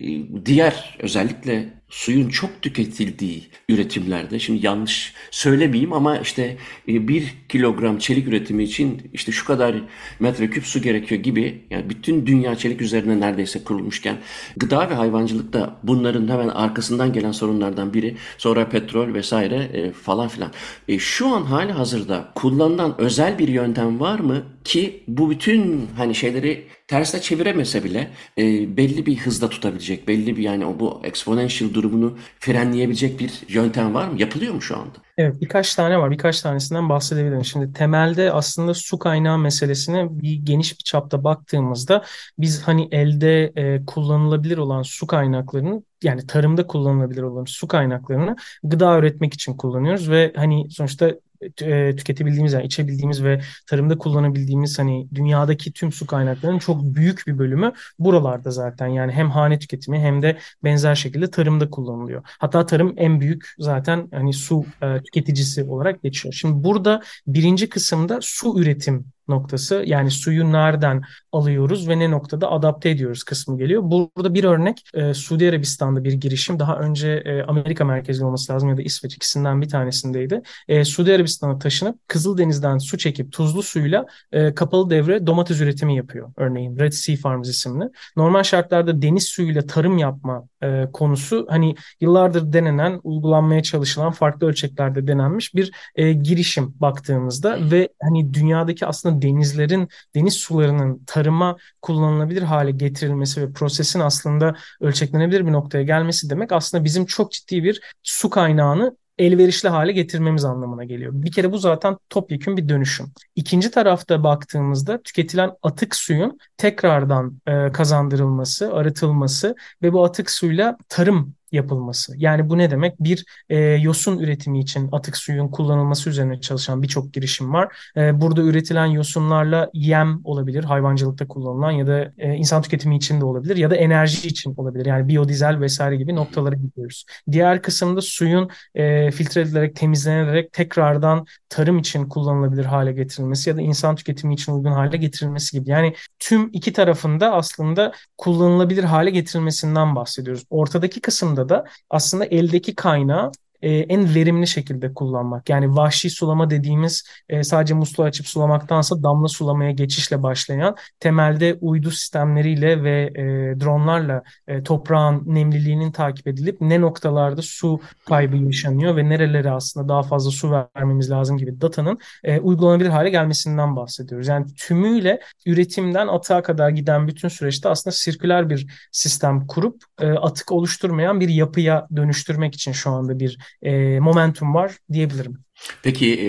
E, diğer özellikle suyun çok tüketildiği üretimlerde şimdi yanlış söylemeyeyim ama işte e, bir kilogram çelik üretimi için işte şu kadar metreküp su gerekiyor gibi yani bütün dünya çelik üzerine neredeyse kurulmuşken gıda ve hayvancılık da bunların hemen arkasından gelen sorunlardan biri sonra petrol vesaire e, falan filan. E, şu an hali hazırda kullanılan özel bir yöntem var mı ki bu bütün hani şeyleri tersine çeviremese bile e, belli bir hızda tutabilecek, belli bir yani o bu exponential durumunu frenleyebilecek bir yöntem var mı? Yapılıyor mu şu anda? Evet birkaç tane var. Birkaç tanesinden bahsedebilirim. Şimdi temelde aslında su kaynağı meselesine bir geniş bir çapta baktığımızda biz hani elde e, kullanılabilir olan su kaynaklarını yani tarımda kullanılabilir olan su kaynaklarını gıda üretmek için kullanıyoruz ve hani sonuçta e, tüketebildiğimiz yani içebildiğimiz ve tarımda kullanabildiğimiz hani dünyadaki tüm su kaynaklarının çok büyük bir bölümü buralarda zaten yani hem hane tüketimi hem de benzer şekilde tarımda kullanılıyor. Hatta tarım en büyük zaten hani su e, tüketicisi olarak geçiyor. Şimdi burada birinci kısımda su üretim noktası yani suyu nereden alıyoruz ve ne noktada adapte ediyoruz kısmı geliyor. Burada bir örnek e, Suudi Arabistan'da bir girişim daha önce e, Amerika merkezli olması lazım ya da İsveç ikisinden bir tanesindeydi. E, Suudi Arabistan'a taşınıp Kızıldeniz'den su çekip tuzlu suyla e, kapalı devre domates üretimi yapıyor örneğin Red Sea Farms isimli. Normal şartlarda deniz suyuyla tarım yapma e, konusu hani yıllardır denenen, uygulanmaya çalışılan farklı ölçeklerde denenmiş bir e, girişim baktığımızda ve hani dünyadaki aslında denizlerin, deniz sularının tarıma kullanılabilir hale getirilmesi ve prosesin aslında ölçeklenebilir bir noktaya gelmesi demek aslında bizim çok ciddi bir su kaynağını elverişli hale getirmemiz anlamına geliyor. Bir kere bu zaten topyekun bir dönüşüm. İkinci tarafta baktığımızda tüketilen atık suyun tekrardan e, kazandırılması, arıtılması ve bu atık suyla tarım yapılması. Yani bu ne demek? Bir e, yosun üretimi için atık suyun kullanılması üzerine çalışan birçok girişim var. E, burada üretilen yosunlarla yem olabilir, hayvancılıkta kullanılan ya da e, insan tüketimi için de olabilir ya da enerji için olabilir. Yani biyodizel vesaire gibi noktalara gidiyoruz. Diğer kısımda suyun e, filtre edilerek, temizlenerek tekrardan tarım için kullanılabilir hale getirilmesi ya da insan tüketimi için uygun hale getirilmesi gibi. Yani tüm iki tarafında aslında kullanılabilir hale getirilmesinden bahsediyoruz. Ortadaki kısımda da aslında eldeki kaynağı e, en verimli şekilde kullanmak. Yani vahşi sulama dediğimiz e, sadece musluğu açıp sulamaktansa damla sulamaya geçişle başlayan temelde uydu sistemleriyle ve e, dronlarla e, toprağın nemliliğinin takip edilip ne noktalarda su kaybı yaşanıyor ve nerelere aslında daha fazla su vermemiz lazım gibi datanın e, uygulanabilir hale gelmesinden bahsediyoruz. Yani tümüyle üretimden atığa kadar giden bütün süreçte aslında sirküler bir sistem kurup e, atık oluşturmayan bir yapıya dönüştürmek için şu anda bir e, momentum var diyebilirim. Peki e,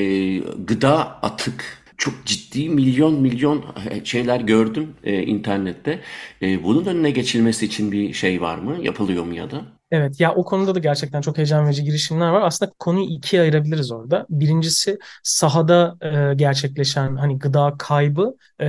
gıda atık çok ciddi milyon milyon şeyler gördüm e, internette. E, bunun önüne geçilmesi için bir şey var mı? Yapılıyor mu ya da? Evet ya o konuda da gerçekten çok heyecan verici girişimler var. Aslında konuyu ikiye ayırabiliriz orada. Birincisi sahada e, gerçekleşen hani gıda kaybı, e,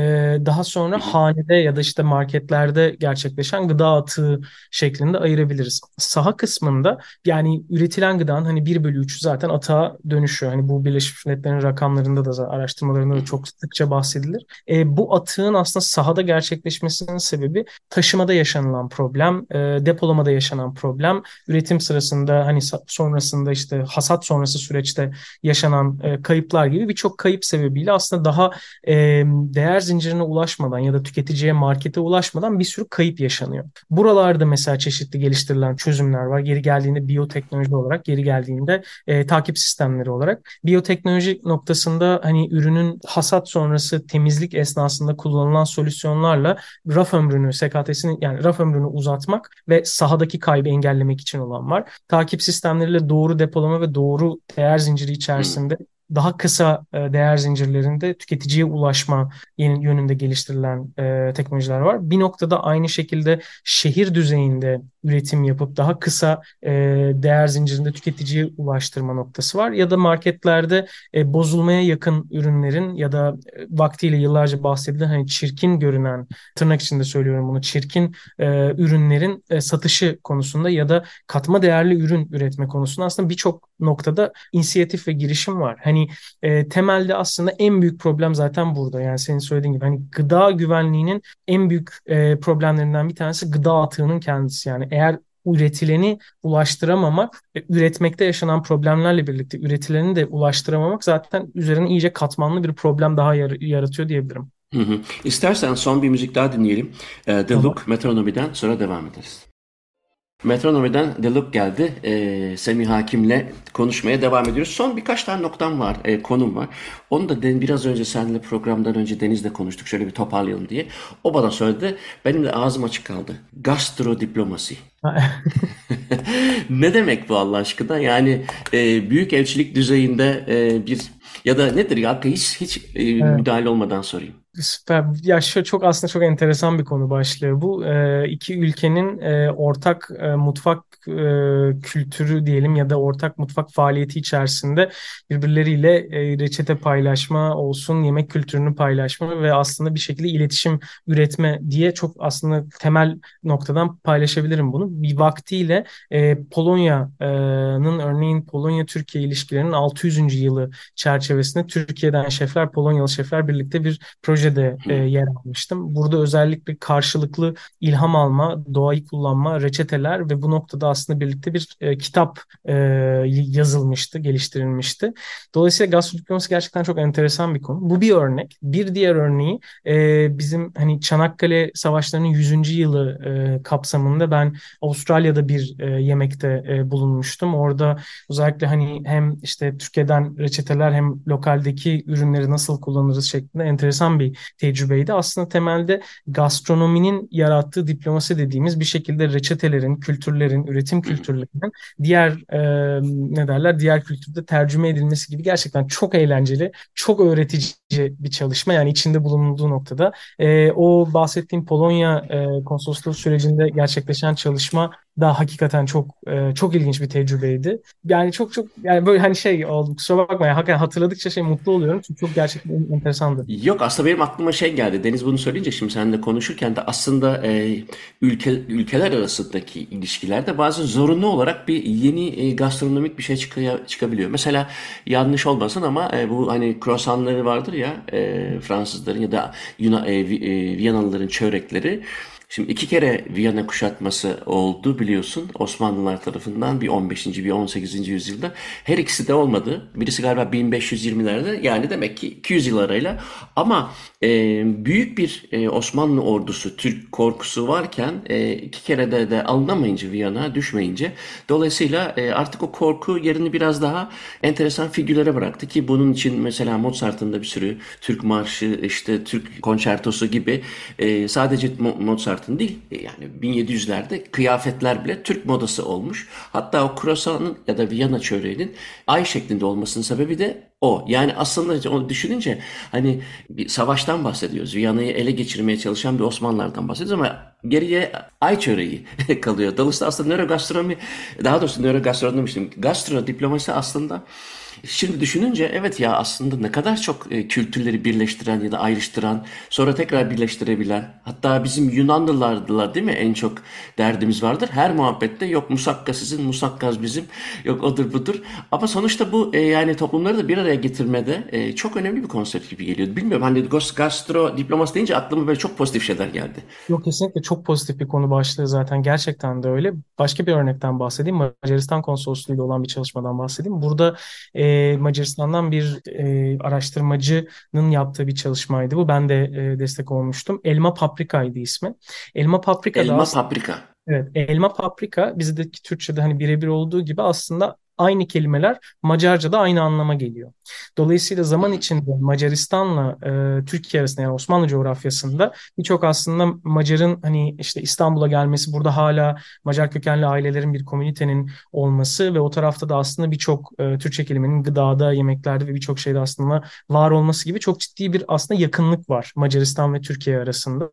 daha sonra hanede ya da işte marketlerde gerçekleşen gıda atığı şeklinde ayırabiliriz. Saha kısmında yani üretilen gıdanın hani 1 bölü 3'ü zaten atığa dönüşüyor. Hani bu Birleşmiş Milletler'in rakamlarında da araştırmalarında da çok sıkça bahsedilir. E, bu atığın aslında sahada gerçekleşmesinin sebebi taşımada yaşanılan problem, e, depolamada yaşanan problem problem üretim sırasında hani sonrasında işte hasat sonrası süreçte yaşanan e, kayıplar gibi birçok kayıp sebebiyle aslında daha e, değer zincirine ulaşmadan ya da tüketiciye markete ulaşmadan bir sürü kayıp yaşanıyor. Buralarda mesela çeşitli geliştirilen çözümler var. Geri geldiğinde biyoteknoloji olarak, geri geldiğinde e, takip sistemleri olarak. Biyoteknoloji noktasında hani ürünün hasat sonrası temizlik esnasında kullanılan solüsyonlarla raf ömrünü, SKT'sini yani raf ömrünü uzatmak ve sahadaki kaybı engellemek engellemek için olan var. Takip sistemleriyle doğru depolama ve doğru değer zinciri içerisinde daha kısa e, değer zincirlerinde tüketiciye ulaşma yönünde geliştirilen e, teknolojiler var. Bir noktada aynı şekilde şehir düzeyinde üretim yapıp daha kısa e, değer zincirinde tüketiciye ulaştırma noktası var. Ya da marketlerde bozulmaya yakın ürünlerin ya da vaktiyle yıllarca bahsedilen hani çirkin görünen tırnak içinde söylüyorum bunu çirkin ürünlerin satışı konusunda ya da katma değerli ürün üretme konusunda aslında birçok noktada inisiyatif ve girişim var. Hani e, temelde aslında en büyük problem zaten burada. Yani senin söylediğin gibi hani gıda güvenliğinin en büyük e, problemlerinden bir tanesi gıda atığının kendisi. Yani eğer üretileni ulaştıramamak, üretmekte yaşanan problemlerle birlikte üretileni de ulaştıramamak zaten üzerine iyice katmanlı bir problem daha yar- yaratıyor diyebilirim. Hı hı. İstersen son bir müzik daha dinleyelim. E, The tamam. Look Metronomi'den sonra devam ederiz. Metronomi'den The Look geldi. Ee, Semih Hakim'le konuşmaya devam ediyoruz. Son birkaç tane noktam var, e, konum var. Onu da den, biraz önce seninle programdan önce Deniz'le konuştuk. Şöyle bir toparlayalım diye. O bana söyledi. Benim de ağzım açık kaldı. Gastro diplomasi. ne demek bu Allah aşkına? Yani e, büyük elçilik düzeyinde e, bir ya da nedir ya? Hiç, hiç e, evet. müdahale olmadan sorayım. Süper. Ya şu çok aslında çok enteresan bir konu başlığı bu. E, iki ülkenin e, ortak e, mutfak e, kültürü diyelim ya da ortak mutfak faaliyeti içerisinde birbirleriyle e, reçete paylaşma olsun, yemek kültürünü paylaşma ve aslında bir şekilde iletişim üretme diye çok aslında temel noktadan paylaşabilirim bunu. Bir vaktiyle e, Polonya'nın örneğin Polonya-Türkiye ilişkilerinin 600. yılı çerçevesinde Türkiye'den şefler, Polonyalı şefler birlikte bir proje projede e, yer almıştım. Burada özellikle karşılıklı ilham alma, doğayı kullanma, reçeteler ve bu noktada aslında birlikte bir e, kitap e, yazılmıştı, geliştirilmişti. Dolayısıyla gastrodiploması gerçekten çok enteresan bir konu. Bu bir örnek. Bir diğer örneği e, bizim hani Çanakkale Savaşları'nın 100. yılı e, kapsamında ben Avustralya'da bir e, yemekte e, bulunmuştum. Orada özellikle hani hem işte Türkiye'den reçeteler hem lokaldeki ürünleri nasıl kullanırız şeklinde enteresan bir tecrübeydi. Aslında temelde gastronominin yarattığı diplomasi dediğimiz bir şekilde reçetelerin, kültürlerin, üretim kültürlerinin diğer e, ne derler diğer kültürde tercüme edilmesi gibi gerçekten çok eğlenceli, çok öğretici bir çalışma. Yani içinde bulunduğu noktada e, o bahsettiğim Polonya e, konsolosluğu sürecinde gerçekleşen çalışma da hakikaten çok e, çok ilginç bir tecrübeydi. Yani çok çok yani böyle hani şey oldu kusura bakma ya hakikaten hatırladıkça şey mutlu oluyorum çünkü çok gerçekten enteresandı. Yok aslında benim aklıma şey geldi. Deniz bunu söyleyince şimdi seninle konuşurken de aslında e, ülke ülkeler arasındaki ilişkilerde bazen zorunlu olarak bir yeni e, gastronomik bir şey çıkıyor, çıkabiliyor. Mesela yanlış olmasın ama e, bu hani croissantları vardır ya e, Fransızların ya da Yunan, e, e, Viyanalıların çörekleri. Şimdi iki kere Viyana kuşatması oldu biliyorsun Osmanlılar tarafından bir 15. bir 18. yüzyılda. Her ikisi de olmadı. Birisi galiba 1520'lerde yani demek ki 200 yıl arayla. Ama e, büyük bir e, Osmanlı ordusu, Türk korkusu varken e, iki kere de, de alınamayınca Viyana düşmeyince dolayısıyla e, artık o korku yerini biraz daha enteresan figürlere bıraktı ki bunun için mesela Mozart'ın da bir sürü Türk marşı işte Türk konçertosu gibi e, sadece Mozart Mozart'ın değil e, yani 1700'lerde kıyafetler bile Türk modası olmuş. Hatta o croissant'ın ya da Viyana çöreğinin ay şeklinde olmasının sebebi de o. Yani aslında onu düşününce hani bir savaştan bahsediyoruz. Viyana'yı ele geçirmeye çalışan bir Osmanlılardan bahsediyoruz ama geriye ay çöreği kalıyor. Dolayısıyla aslında nörogastronomi daha doğrusu nörogastronomi demiştim. Gastro diplomasi aslında Şimdi düşününce evet ya aslında ne kadar çok e, kültürleri birleştiren ya da ayrıştıran, sonra tekrar birleştirebilen, hatta bizim Yunanlılardılar değil mi en çok derdimiz vardır. Her muhabbette yok musakka sizin, musakkaz bizim, yok odur budur. Ama sonuçta bu e, yani toplumları da bir araya getirmede e, çok önemli bir konsept gibi geliyor. Bilmiyorum hani gastro diploması deyince aklıma böyle çok pozitif şeyler geldi. Yok kesinlikle çok pozitif bir konu başlığı zaten gerçekten de öyle. Başka bir örnekten bahsedeyim. Macaristan konsolosluğuyla olan bir çalışmadan bahsedeyim. Burada e, Macaristan'dan bir e, araştırmacının yaptığı bir çalışmaydı bu. Ben de e, destek olmuştum. Elma Paprika'ydı ismi. Elma Paprika Elma aslında, Paprika. Evet, elma paprika bizdeki Türkçe'de hani birebir olduğu gibi aslında aynı kelimeler Macarca'da aynı anlama geliyor. Dolayısıyla zaman içinde Macaristan'la e, Türkiye arasında yani Osmanlı coğrafyasında birçok aslında Macar'ın hani işte İstanbul'a gelmesi burada hala Macar kökenli ailelerin bir komünitenin olması ve o tarafta da aslında birçok e, Türkçe kelimenin gıdada, yemeklerde ve birçok şeyde aslında var olması gibi çok ciddi bir aslında yakınlık var Macaristan ve Türkiye arasında.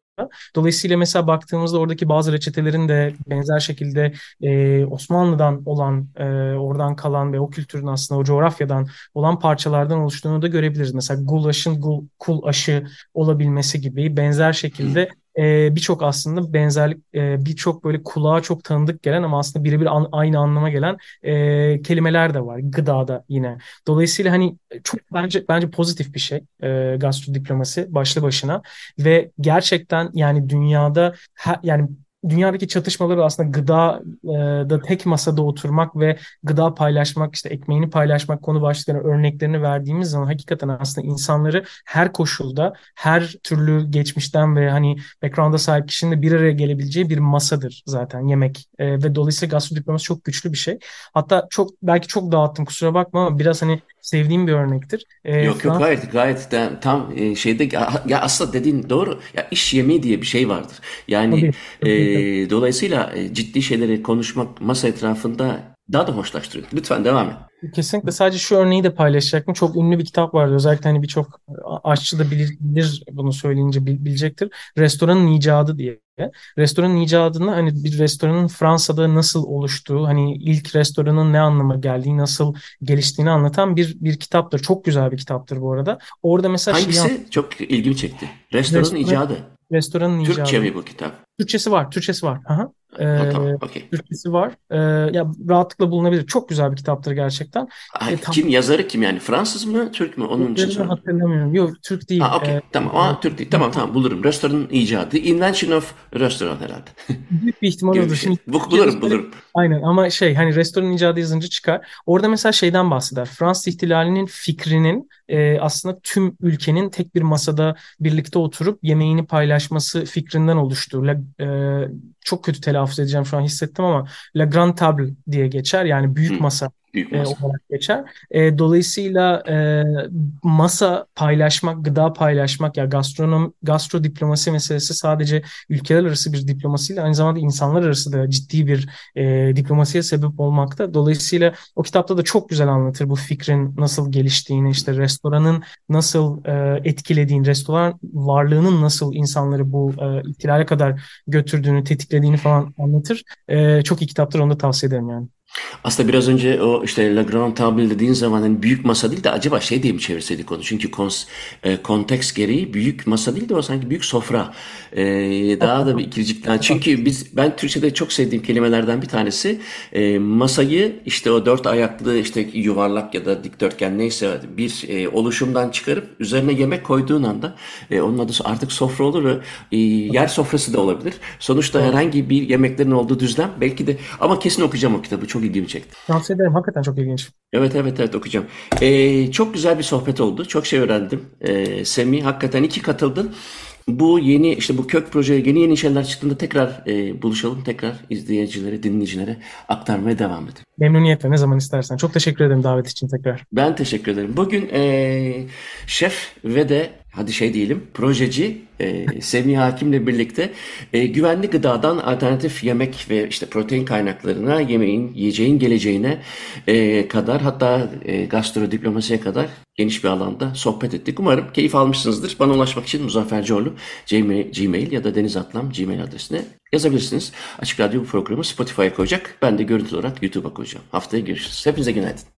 Dolayısıyla mesela baktığımızda oradaki bazı reçetelerin de benzer şekilde e, Osmanlı'dan olan, e, oradan kalan ve o kültürün aslında o coğrafyadan olan parçalardan oluştuğunu da görebiliriz. Mesela gulaşın gul, kul aşı olabilmesi gibi benzer şekilde e, birçok aslında benzerlik e, birçok böyle kulağa çok tanıdık gelen ama aslında birebir an, aynı anlama gelen e, kelimeler de var gıdada yine. Dolayısıyla hani çok bence bence pozitif bir şey e, diplomasi başlı başına ve gerçekten yani dünyada ha, yani dünyadaki çatışmaları aslında gıda e, da tek masada oturmak ve gıda paylaşmak işte ekmeğini paylaşmak konu başlıklarına örneklerini verdiğimiz zaman hakikaten aslında insanları her koşulda her türlü geçmişten ve hani background'a sahip kişinin de bir araya gelebileceği bir masadır zaten yemek e, ve dolayısıyla gastro çok güçlü bir şey. Hatta çok belki çok dağıttım kusura bakma ama biraz hani sevdiğim bir örnektir. Ee, yok yok gayet gayet de, tam e, şeyde ya aslında dediğin doğru ya iş yemeği diye bir şey vardır. Yani tabii, e, dolayısıyla e, ciddi şeyleri konuşmak masa etrafında daha da hoşlaştırıyor. Lütfen devam et. Kesinlikle sadece şu örneği de paylaşacaktım. Çok ünlü bir kitap vardı. Özellikle hani birçok aşçı da bilir, bilir bunu söyleyince bilecektir. Restoranın icadı diye. Restoranın icadını hani bir restoranın Fransa'da nasıl oluştuğu, hani ilk restoranın ne anlama geldiği, nasıl geliştiğini anlatan bir bir kitaptır. Çok güzel bir kitaptır bu arada. Orada mesela Hangisi? Şey, çok ilgimi çekti. Restoranın restoran, icadı. Restoranın Türkçe icadı. Türkçe mi bu kitap? Türkçesi var, Türkçesi var. Aha. Ha, tamam, okay. Türkçesi var. Ee, ya rahatlıkla bulunabilir. Çok güzel bir kitaptır gerçekten. Ay, e, tam... Kim yazarı kim yani? Fransız mı, Türk mü? Onun için soruyorum. hatırlamıyorum. Yok, Türk değil. Ha, okay. Ee, tamam. Aa, Türk değil. Tamam, tamam bulurum. Restoranın icadı. Invention of Restaurant herhalde. Büyük bir ihtimal olur. Şey. Bu, bulurum, bulurum. Aynen ama şey hani restoran icadı yazınca çıkar. Orada mesela şeyden bahseder. Fransız ihtilalinin fikrinin e, aslında tüm ülkenin tek bir masada birlikte oturup yemeğini paylaşması fikrinden oluştuğu. E, çok kötü telaffuz edeceğim şu an hissettim ama La Grande Table diye geçer. Yani büyük masa Büyük e, masa. olarak geçer. E, dolayısıyla e, masa paylaşmak, gıda paylaşmak ya gastronom gastro diplomasi meselesi sadece ülkeler arası bir diplomasiyle aynı zamanda insanlar arası da ciddi bir e, diplomasiye sebep olmakta. Dolayısıyla o kitapta da çok güzel anlatır bu fikrin nasıl geliştiğini, işte restoranın nasıl e, etkilediğini, restoran varlığının nasıl insanları bu e, ihtilale kadar götürdüğünü, tetiklediğini falan anlatır. E, çok iyi kitaptır, onu da tavsiye ederim yani. Aslında biraz önce o işte Le Grand Table dediğin zaman hani büyük masa değil de acaba şey diye mi çevirseydik onu? Çünkü kons, e, konteks gereği büyük masa değil de o sanki büyük sofra. E, daha da bir ikircikten. Çünkü biz ben Türkçe'de çok sevdiğim kelimelerden bir tanesi e, masayı işte o dört ayaklı işte yuvarlak ya da dikdörtgen neyse bir e, oluşumdan çıkarıp üzerine yemek koyduğun anda e, onun adı artık sofra olur ve e, yer sofrası da olabilir. Sonuçta herhangi bir yemeklerin olduğu düzlem belki de ama kesin okuyacağım o kitabı. Çok ilgimi çekti. Tavsiye ederim. Hakikaten çok ilginç. Evet evet evet okuyacağım. Ee, çok güzel bir sohbet oldu. Çok şey öğrendim. Ee, Semih hakikaten iki katıldın. Bu yeni işte bu kök projeye yeni yeni şeyler çıktığında tekrar e, buluşalım. Tekrar izleyicilere, dinleyicilere aktarmaya devam edelim. Memnuniyetle ne zaman istersen. Çok teşekkür ederim davet için tekrar. Ben teşekkür ederim. Bugün e, şef ve de hadi şey diyelim projeci e, Semih Hakim'le birlikte e, güvenli gıdadan alternatif yemek ve işte protein kaynaklarına yemeğin, yiyeceğin geleceğine e, kadar hatta e, gastrodiplomasiye kadar geniş bir alanda sohbet ettik. Umarım keyif almışsınızdır. Bana ulaşmak için Muzaffer Coğlu Gmail, ya da Deniz Atlam Gmail adresine yazabilirsiniz. Açık Radyo bu programı Spotify'a koyacak. Ben de görüntü olarak YouTube'a koyacağım. Haftaya görüşürüz. Hepinize günaydın.